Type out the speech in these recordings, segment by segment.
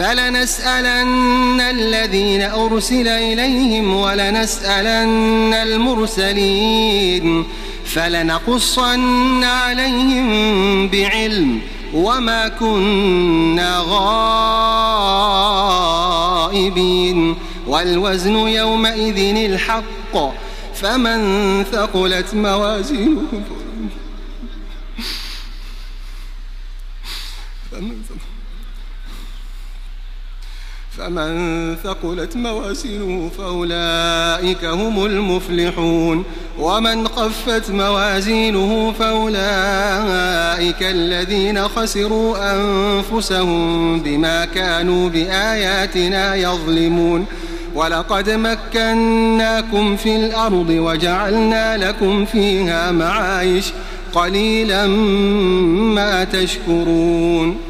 فلنسألن الذين أرسل إليهم ولنسألن المرسلين فلنقصن عليهم بعلم وما كنا غائبين والوزن يومئذ الحق فمن ثقلت موازينه فمن ثقلت فمن ثقلت موازينه فأولئك هم المفلحون. ومن خفت موازينه فأولئك الذين خسروا أنفسهم بما كانوا بآياتنا يظلمون. ولقد مكناكم في الأرض وجعلنا لكم فيها معايش. قليلا ما تشكرون.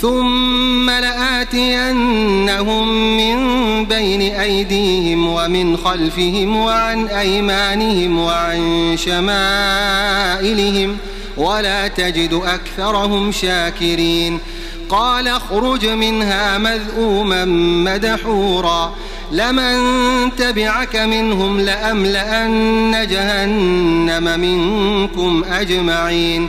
ثم لآتينهم من بين أيديهم ومن خلفهم وعن أيمانهم وعن شمائلهم ولا تجد أكثرهم شاكرين. قال اخرج منها مذءوما مدحورا. لمن تبعك منهم لأملأن جهنم منكم أجمعين.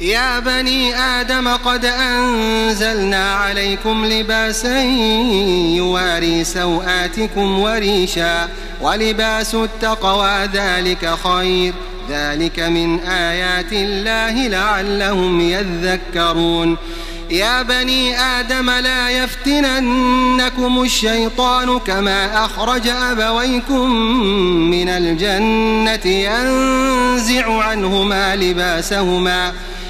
يا بني آدم قد أنزلنا عليكم لباسا يواري سوآتكم وريشا ولباس التقوى ذلك خير. ذلك من آيات الله لعلهم يذكرون. يا بني آدم لا يفتننكم الشيطان كما أخرج أبويكم من الجنة ينزع عنهما لباسهما.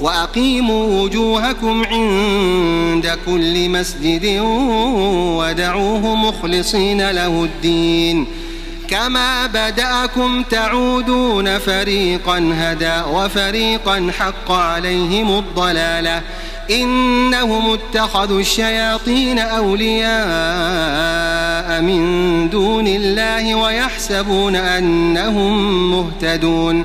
وأقيموا وجوهكم عند كل مسجد ودعوه مخلصين له الدين. كما بدأكم تعودون فريقا هدى وفريقا حق عليهم الضلالة. إنهم اتخذوا الشياطين أولياء من دون الله ويحسبون أنهم مهتدون.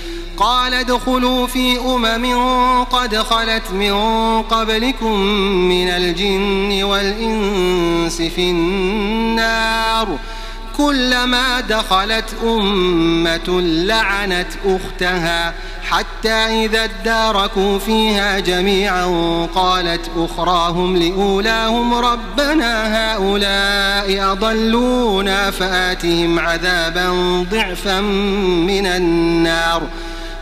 قال ادخلوا في أمم قد خلت من قبلكم من الجن والإنس في النار. كلما دخلت أمة لعنت أختها حتى إذا اداركوا فيها جميعا قالت أخراهم لأولاهم ربنا هؤلاء أضلونا فآتهم عذابا ضعفا من النار.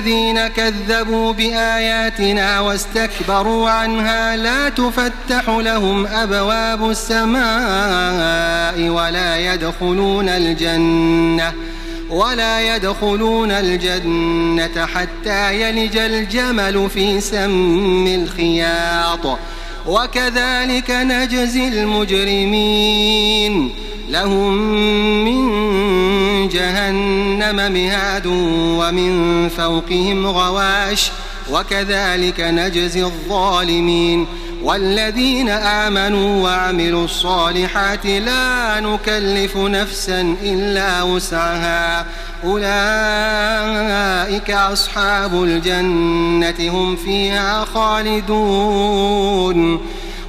الذين كذبوا بآياتنا واستكبروا عنها لا تفتح لهم أبواب السماء ولا يدخلون الجنة ولا يدخلون الجنة حتى يلج الجمل في سم الخياط. وكذلك نجزي المجرمين. لهم من جهنم مهاد ومن فوقهم غواش وكذلك نجزي الظالمين والذين آمنوا وعملوا الصالحات لا نكلف نفسا إلا وسعها أولئك أصحاب الجنة هم فيها خالدون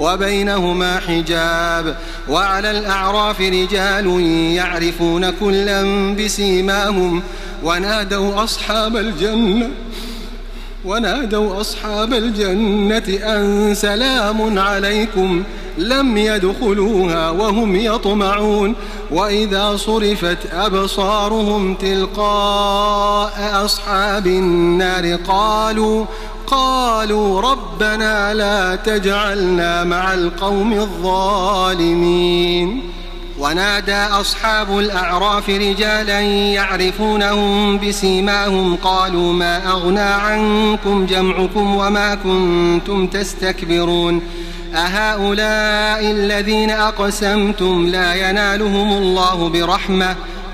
وبينهما حجاب وعلى الأعراف رجال يعرفون كلا بسيماهم ونادوا أصحاب الجنة ونادوا أصحاب الجنة أن سلام عليكم لم يدخلوها وهم يطمعون وإذا صرفت أبصارهم تلقاء أصحاب النار قالوا قالوا ربنا لا تجعلنا مع القوم الظالمين. ونادى أصحاب الأعراف رجالا يعرفونهم بسيماهم قالوا ما أغنى عنكم جمعكم وما كنتم تستكبرون. أهؤلاء الذين أقسمتم لا ينالهم الله برحمة.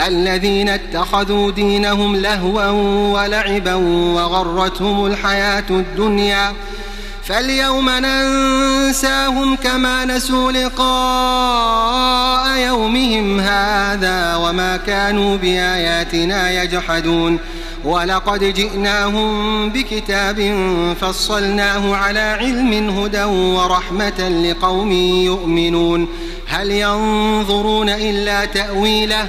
الذين اتخذوا دينهم لهوا ولعبا وغرتهم الحياة الدنيا. فاليوم ننساهم كما نسوا لقاء يومهم هذا وما كانوا بآياتنا يجحدون. ولقد جئناهم بكتاب فصلناه على علم هدى ورحمة لقوم يؤمنون. هل ينظرون إلا تأويله؟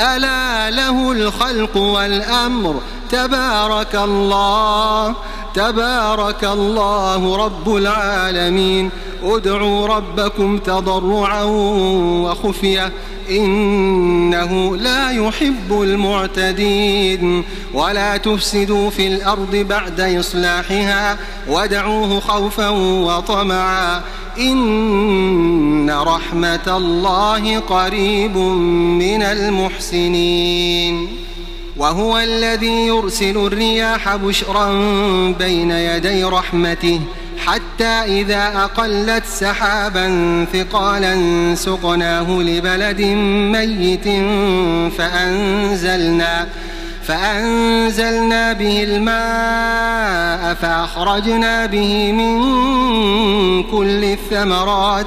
ألا له الخلق والأمر. تبارك الله تبارك الله رب العالمين. ادعوا ربكم تضرعا وخفية. إنه لا يحب المعتدين. ولا تفسدوا في الأرض بعد إصلاحها. ودعوه خوفا وطمعا. رحمة الله قريب من المحسنين وهو الذي يرسل الرياح بشرا بين يدي رحمته حتى إذا أقلت سحابا ثقالا سقناه لبلد ميت فأنزلنا فأنزلنا به الماء فأخرجنا به من كل الثمرات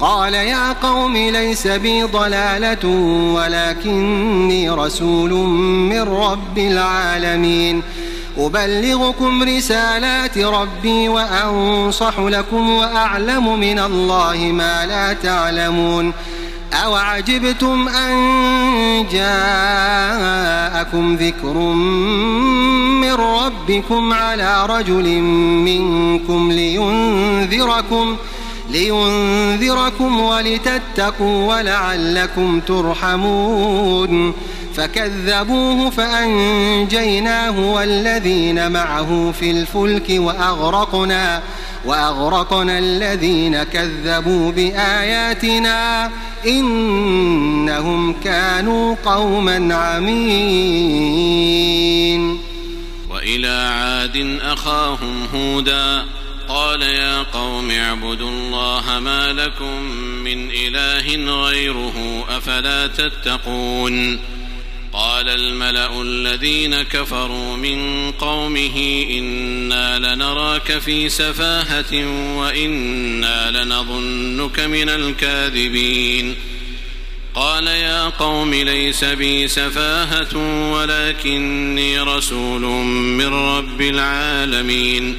قال يا قوم ليس بي ضلالة ولكني رسول من رب العالمين. أبلغكم رسالات ربي وأنصح لكم وأعلم من الله ما لا تعلمون. أوعجبتم أن جاءكم ذكر من ربكم على رجل منكم لينذركم لينذركم ولتتقوا ولعلكم ترحمون فكذبوه فأنجيناه والذين معه في الفلك وأغرقنا وأغرقنا الذين كذبوا بآياتنا إنهم كانوا قوما عمين. وإلى عاد أخاهم هودا قال يا قوم اعبدوا الله ما لكم من إله غيره أفلا تتقون قال الملأ الذين كفروا من قومه إنا لنراك في سفاهة وإنا لنظنك من الكاذبين قال يا قوم ليس بي سفاهة ولكني رسول من رب العالمين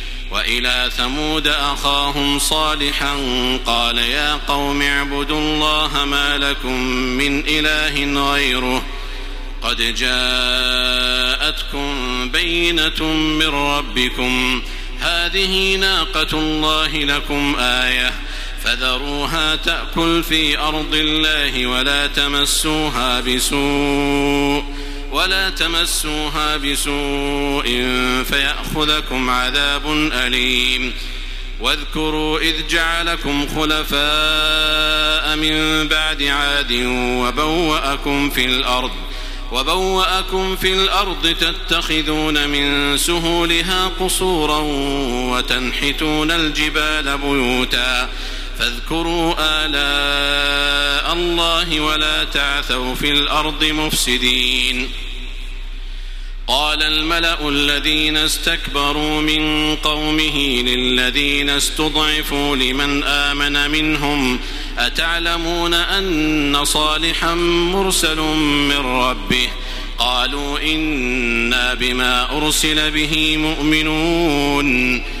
وإلى ثمود أخاهم صالحا قال يا قوم اعبدوا الله ما لكم من إله غيره قد جاءتكم بينة من ربكم هذه ناقة الله لكم آية فذروها تأكل في أرض الله ولا تمسوها بسوء ولا تمسوها بسوء فيأخذكم عذاب أليم. واذكروا إذ جعلكم خلفاء من بعد عاد وبوأكم في الأرض وبوأكم في الأرض تتخذون من سهولها قصورا وتنحتون الجبال بيوتا. فاذكروا آلاء الله ولا تعثوا في الأرض مفسدين. قال الملأ الذين استكبروا من قومه للذين استضعفوا لمن آمن منهم أتعلمون أن صالحا مرسل من ربه؟ قالوا إنا بما أرسل به مؤمنون.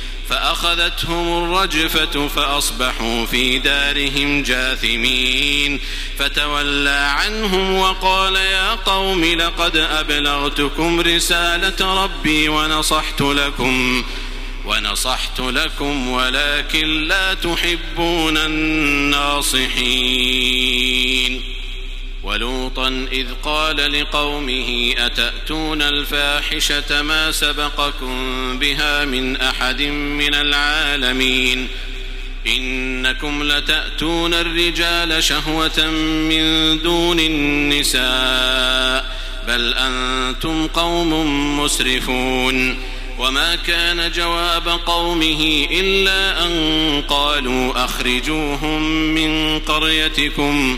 فأخذتهم الرجفة فأصبحوا في دارهم جاثمين. فتولى عنهم وقال يا قوم لقد أبلغتكم رسالة ربي ونصحت لكم ونصحت لكم ولكن لا تحبون الناصحين. ولوطا إذ قال لقومه أتأتون الفاحشة ما سبقكم بها من أحد من العالمين إنكم لتأتون الرجال شهوة من دون النساء بل أنتم قوم مسرفون وما كان جواب قومه إلا أن قالوا أخرجوهم من قريتكم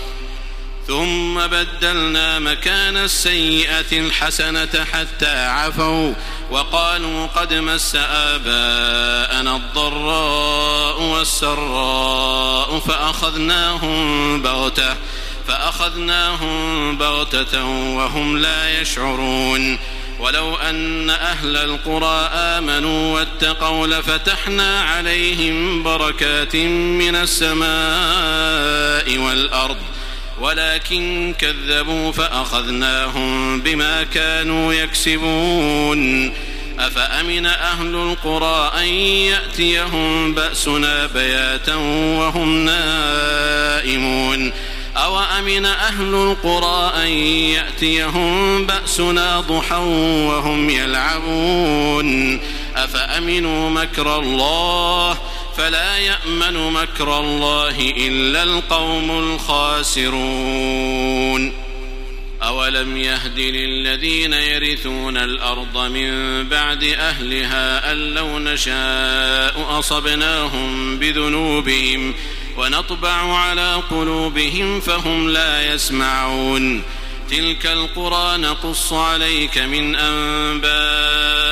ثم بدلنا مكان السيئة الحسنة حتى عفوا وقالوا قد مس آباءنا الضراء والسراء فأخذناهم بغتة فأخذناهم بغتة وهم لا يشعرون. ولو أن أهل القرى آمنوا واتقوا لفتحنا عليهم بركات من السماء والأرض. ولكن كذبوا فأخذناهم بما كانوا يكسبون. أفأمن أهل القرى أن يأتيهم بأسنا بياتا وهم نائمون؟ أوأمن أهل القرى أن يأتيهم بأسنا ضحى وهم يلعبون؟ أفأمنوا مكر الله فلا يأمن مكر الله إلا القوم الخاسرون. أولم يهد للذين يرثون الأرض من بعد أهلها أن لو نشاء أصبناهم بذنوبهم ونطبع على قلوبهم فهم لا يسمعون. تلك القرى نقص عليك من أنبائها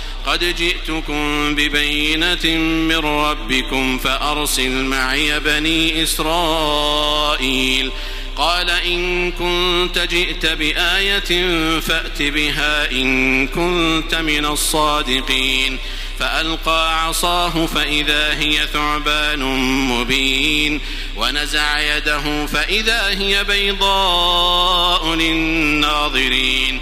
قد جئتكم ببينة من ربكم فأرسل معي بني إسرائيل. قال إن كنت جئت بآية فأت بها إن كنت من الصادقين. فألقى عصاه فإذا هي ثعبان مبين. ونزع يده فإذا هي بيضاء للناظرين.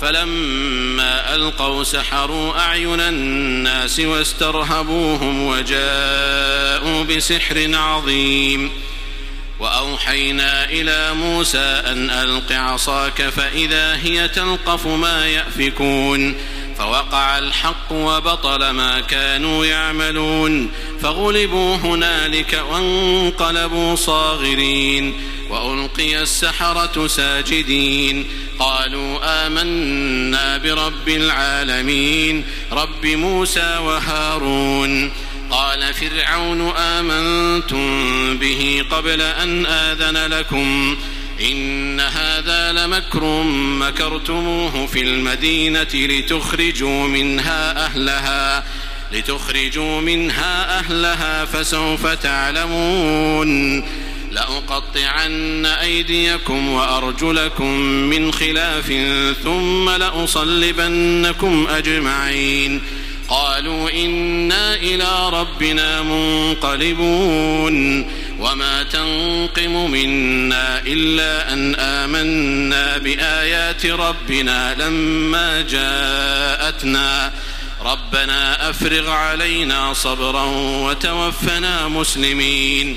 فلما ألقوا سحروا أعين الناس واسترهبوهم وجاءوا بسحر عظيم وأوحينا إلى موسى أن ألق عصاك فإذا هي تلقف ما يأفكون فوقع الحق وبطل ما كانوا يعملون فغلبوا هنالك وانقلبوا صاغرين وألقي السحرة ساجدين قالوا آمنا برب العالمين رب موسى وهارون. قال فرعون آمنتم به قبل أن آذن لكم. إن هذا لمكر مكرتموه في المدينة لتخرجوا منها أهلها لتخرجوا منها أهلها فسوف تعلمون. لأقطعن أيديكم وأرجلكم من خلاف ثم لأصلبنكم أجمعين. قالوا إنا إلى ربنا منقلبون. وما تنقم منا إلا أن آمنا بآيات ربنا لما جاءتنا. ربنا أفرغ علينا صبرا وتوفنا مسلمين.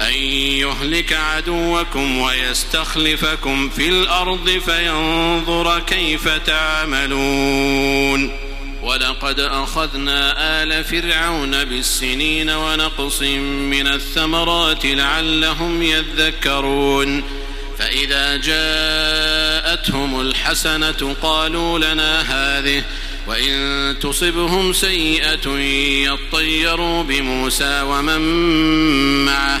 أن يهلك عدوكم ويستخلفكم في الأرض فينظر كيف تعملون. ولقد أخذنا آل فرعون بالسنين ونقص من الثمرات لعلهم يذكرون. فإذا جاءتهم الحسنة قالوا لنا هذه وإن تصبهم سيئة يطيروا بموسى ومن معه.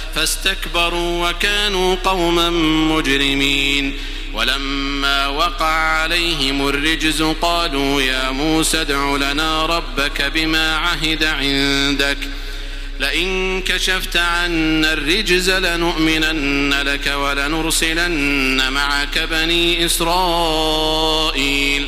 فاستكبروا وكانوا قوما مجرمين. ولما وقع عليهم الرجز قالوا يا موسى ادع لنا ربك بما عهد عندك. لئن كشفت عنا الرجز لنؤمنن لك ولنرسلن معك بني إسرائيل.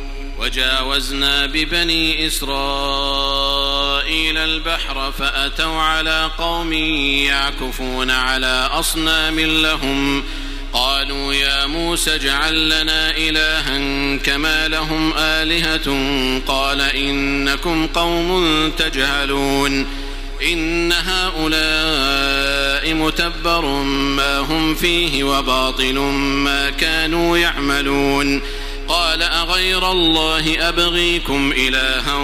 وجاوزنا ببني إسرائيل البحر فأتوا على قوم يعكفون على أصنام لهم. قالوا يا موسى اجعل لنا إلها كما لهم آلهة. قال إنكم قوم تجهلون. إن هؤلاء متبر ما هم فيه وباطل ما كانوا يعملون. قال أغير الله أبغيكم إلها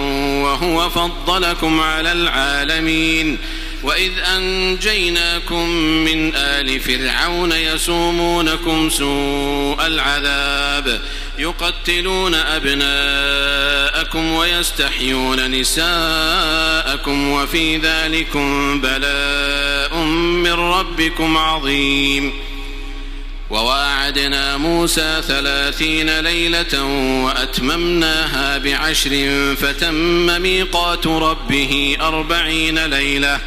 وهو فضلكم على العالمين. وإذ أنجيناكم من آل فرعون يسومونكم سوء العذاب يقتلون أبناءكم ويستحيون نساءكم وفي ذلكم بلاء من ربكم عظيم. وواعدنا موسى ثلاثين ليلة وأتممناها بعشر فتم ميقات ربه أربعين ليلة.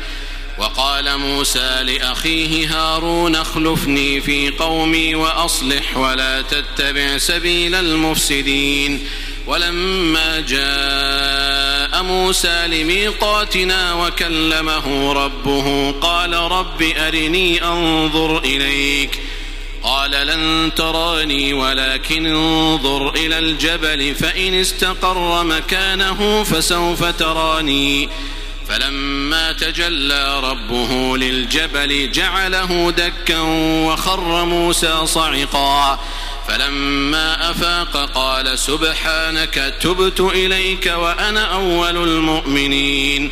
وقال موسى لأخيه هارون اخلفني في قومي وأصلح ولا تتبع سبيل المفسدين. ولما جاء موسى لميقاتنا وكلمه ربه قال رب أرني أنظر إليك. قال لن تراني ولكن انظر إلى الجبل فإن استقر مكانه فسوف تراني. فلما تجلى ربه للجبل جعله دكا وخر موسى صعقا. فلما أفاق قال سبحانك تبت إليك وأنا أول المؤمنين.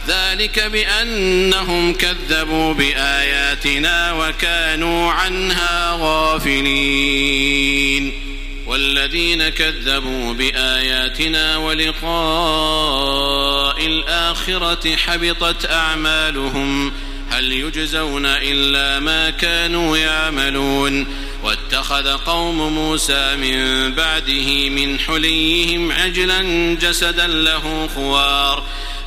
ذلك بأنهم كذبوا بآياتنا وكانوا عنها غافلين. والذين كذبوا بآياتنا ولقاء الآخرة حبطت أعمالهم. هل يجزون إلا ما كانوا يعملون. واتخذ قوم موسى من بعده من حليهم عجلا جسدا له خوار.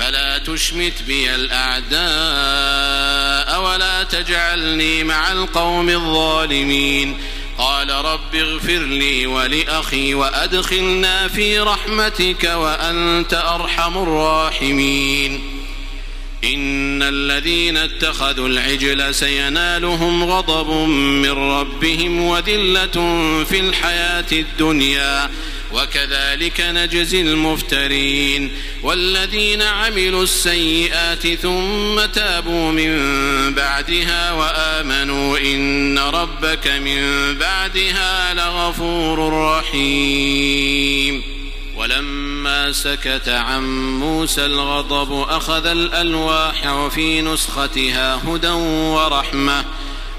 فلا تشمت بي الأعداء ولا تجعلني مع القوم الظالمين. قال رب اغفر لي ولأخي وأدخلنا في رحمتك وأنت أرحم الراحمين. إن الذين اتخذوا العجل سينالهم غضب من ربهم وذلة في الحياة الدنيا. وكذلك نجزي المفترين والذين عملوا السيئات ثم تابوا من بعدها وآمنوا إن ربك من بعدها لغفور رحيم. ولما سكت عن موسى الغضب أخذ الألواح وفي نسختها هدى ورحمة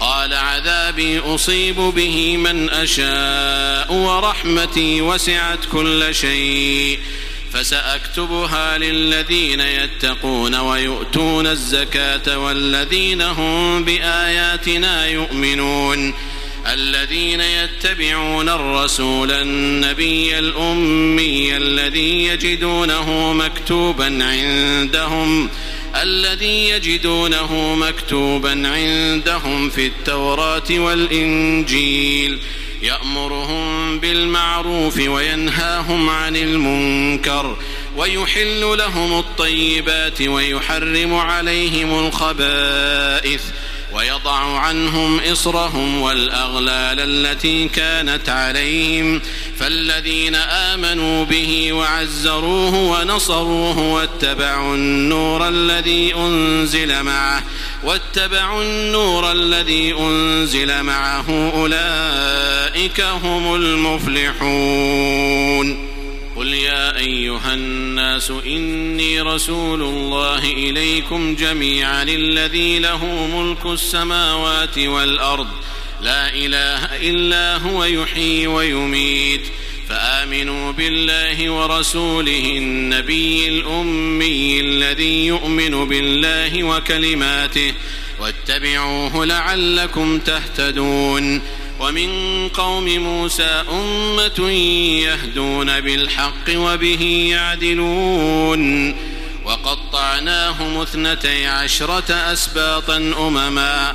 قال عذابي أصيب به من أشاء ورحمتي وسعت كل شيء فسأكتبها للذين يتقون ويؤتون الزكاة والذين هم بآياتنا يؤمنون الذين يتبعون الرسول النبي الأمي الذي يجدونه مكتوبا عندهم الذي يجدونه مكتوبا عندهم في التوراة والإنجيل. يأمرهم بالمعروف وينهاهم عن المنكر ويحل لهم الطيبات ويحرم عليهم الخبائث ويضع عنهم إصرهم والأغلال التي كانت عليهم. فالذين آمنوا به وعزروه ونصروه واتبعوا النور الذي أنزل معه واتبعوا النور الذي أنزل معه أولئك هم المفلحون. قل يا أيها الناس إني رسول الله إليكم جميعا الذي له ملك السماوات والأرض لا إله إلا هو يحيي ويميت. فآمنوا بالله ورسوله النبي الأمي الذي يؤمن بالله وكلماته. واتبعوه لعلكم تهتدون. ومن قوم موسى أمة يهدون بالحق وبه يعدلون. وقطعناهم اثنتي عشرة أسباطا أمما.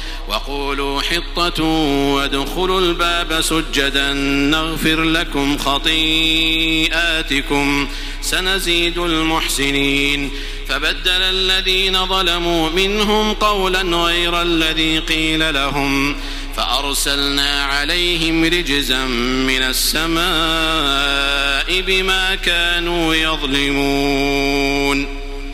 وقولوا حطة وادخلوا الباب سجدا نغفر لكم خطيئاتكم سنزيد المحسنين. فبدل الذين ظلموا منهم قولا غير الذي قيل لهم. فأرسلنا عليهم رجزا من السماء بما كانوا يظلمون.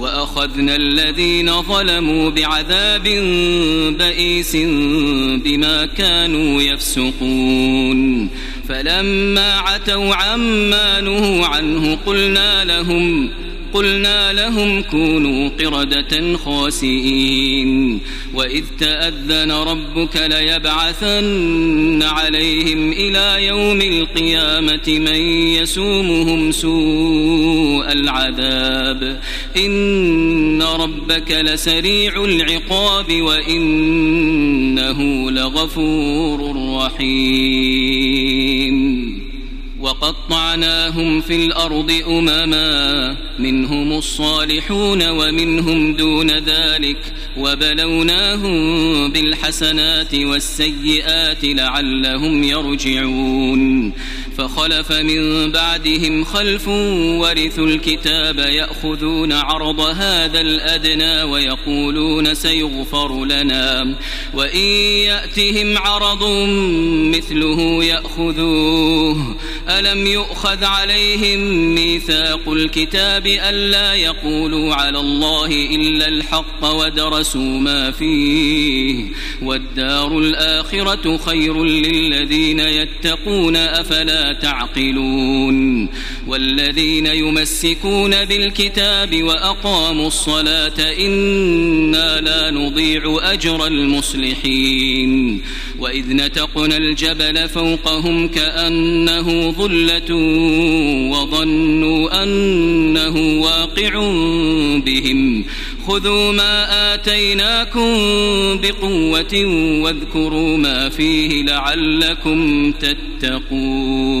وأخذنا الذين ظلموا بعذاب بئيس بما كانوا يفسقون. فلما عتوا عما نهوا عنه قلنا لهم قلنا لهم كونوا قردة خاسئين. وإذ تأذن ربك ليبعثن عليهم إلى يوم القيامة من يسومهم سوء العذاب. إن ربك لسريع العقاب وإنه لغفور رحيم. وقطعناهم في الأرض أمما منهم الصالحون ومنهم دون ذلك. وبلوناهم بالحسنات والسيئات لعلهم يرجعون. فخلف من بعدهم خلف ورثوا الكتاب يأخذون عرض هذا الأدنى ويقولون سيغفر لنا. وإن يأتهم عرض مثله يأخذوه. ألم يؤخذ عليهم ميثاق الكتاب ألا يقولوا على الله إلا الحق ودرسوا ما فيه والدار الاخره خير للذين يتقون افلا تعقلون والذين يمسكون بالكتاب واقاموا الصلاه أنا لا نضيع اجر المصلحين واذ نتقنا الجبل فوقهم كانه ظله وظنوا انه واقع بهم خذوا ما آتيناكم بقوة واذكروا ما فيه لعلكم تتقون.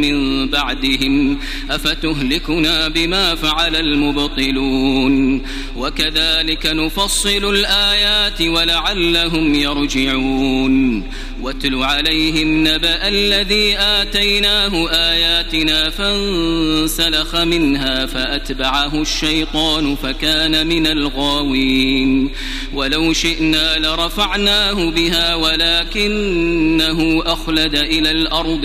من بعدهم أفتهلكنا بما فعل المبطلون وكذلك نفصل الآيات ولعلهم يرجعون واتل عليهم نبأ الذي آتيناه آياتنا فانسلخ منها فأتبعه الشيطان فكان من الغاوين ولو شئنا لرفعناه بها ولكنه أخلد إلى الأرض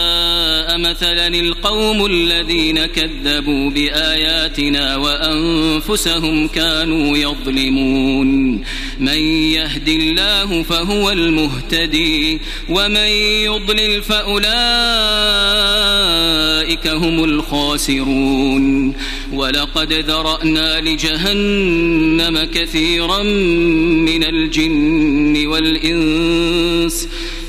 مثلا القوم الذين كذبوا بآياتنا وأنفسهم كانوا يظلمون. من يهد الله فهو المهتدي ومن يضلل فأولئك هم الخاسرون. ولقد ذرأنا لجهنم كثيرا من الجن والإنس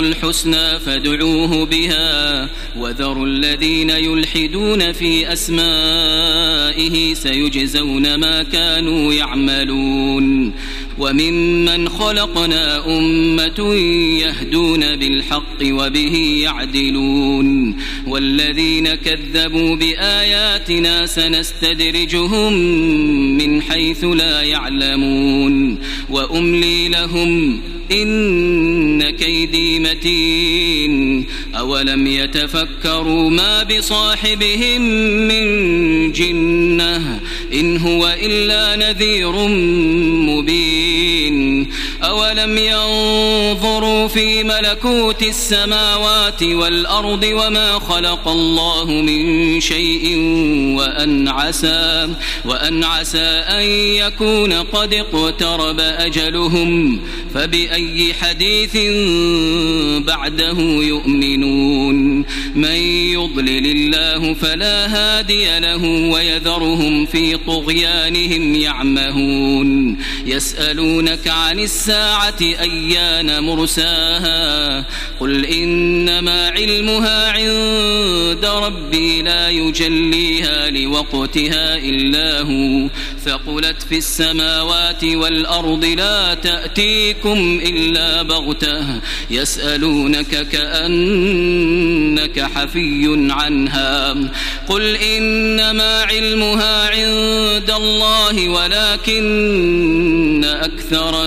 الحسنى فادعوه بها وذروا الذين يلحدون في أسمائه سيجزون ما كانوا يعملون وممن خلقنا أمة يهدون بالحق وبه يعدلون والذين كذبوا بآياتنا سنستدرجهم من حيث لا يعلمون وأملي لهم إن كيدي متين. أولم يتفكروا ما بصاحبهم من جنة إن هو إلا نذير مبين. أولم ينظروا في ملكوت السماوات والأرض وما خلق الله من شيء وأن عسى وأن عسى أن يكون قد اقترب أجلهم فبأي حديث بعده يؤمنون؟ من يضلل الله فلا هادي له ويذرهم في طغيانهم يعمهون. يسألونك عن أيان مرساها قل إنما علمها عند ربي لا يجليها لوقتها إلا هو ثقلت في السماوات والأرض لا تأتيكم إلا بغتة يسألونك كأنك حفي عنها قل إنما علمها عند الله ولكن أكثر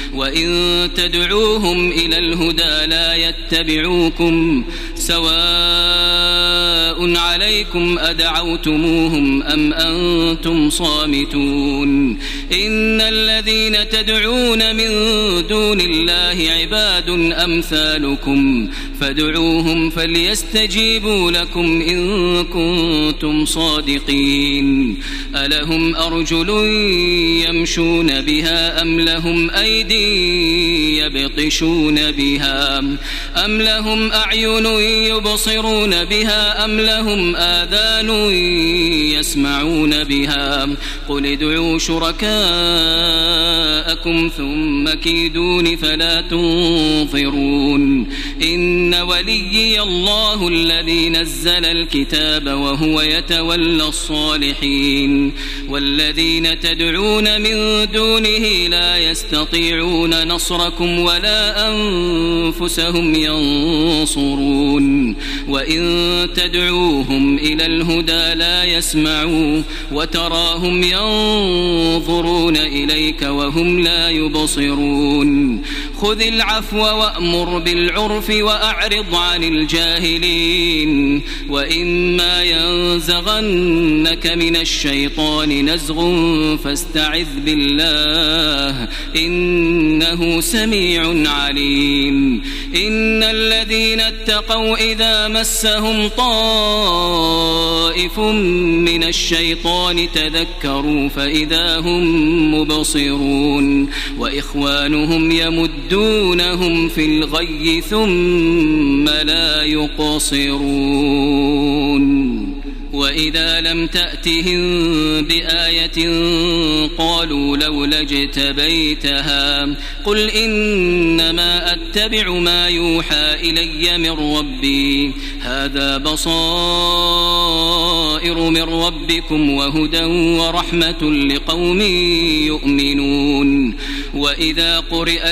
وإن تدعوهم إلى الهدى لا يتبعوكم سواء عليكم أدعوتموهم أم أنتم صامتون إن الذين تدعون من دون الله عباد أمثالكم فادعوهم فليستجيبوا لكم إن كنتم صادقين ألهم أرجل يمشون بها أم لهم أيدي يبطشون بها أم لهم أعين يبصرون بها أم لهم آذان يسمعون بها؟ قل ادعوا شركاءكم ثم كيدون فلا تنظرون. إن وليي الله الذي نزل الكتاب وهو يتولى الصالحين. والذين تدعون من دونه لا يستطيعون نصركم ولا أنفسهم ينصرون. وإن تدعوهم إلى الهدى لا يسمعوا. وتراهم ينظرون إليك وهم لا يبصرون. خذ العفو وأمر بالعرف وأعرض عن الجاهلين. وإما ينزغنك من الشيطان نزغ فاستعذ بالله. إنه سميع عليم. إن الذين اتقوا إذا مسهم طائف من الشيطان تذكروا فإذا هم مبصرون. وإخوانهم يمدونهم في الغي ثم لا يقصرون. وإذا لم تأتهم بآية قالوا لولا اجتبيتها. قل إنما أتبع ما يوحى إلي من ربي. هذا بصائر من ربكم وهدى ورحمة لقوم يؤمنون. وإذا قرئ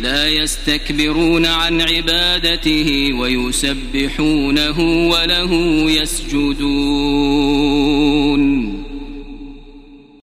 لا يستكبرون عن عبادته ويسبحونه وله يسجدون.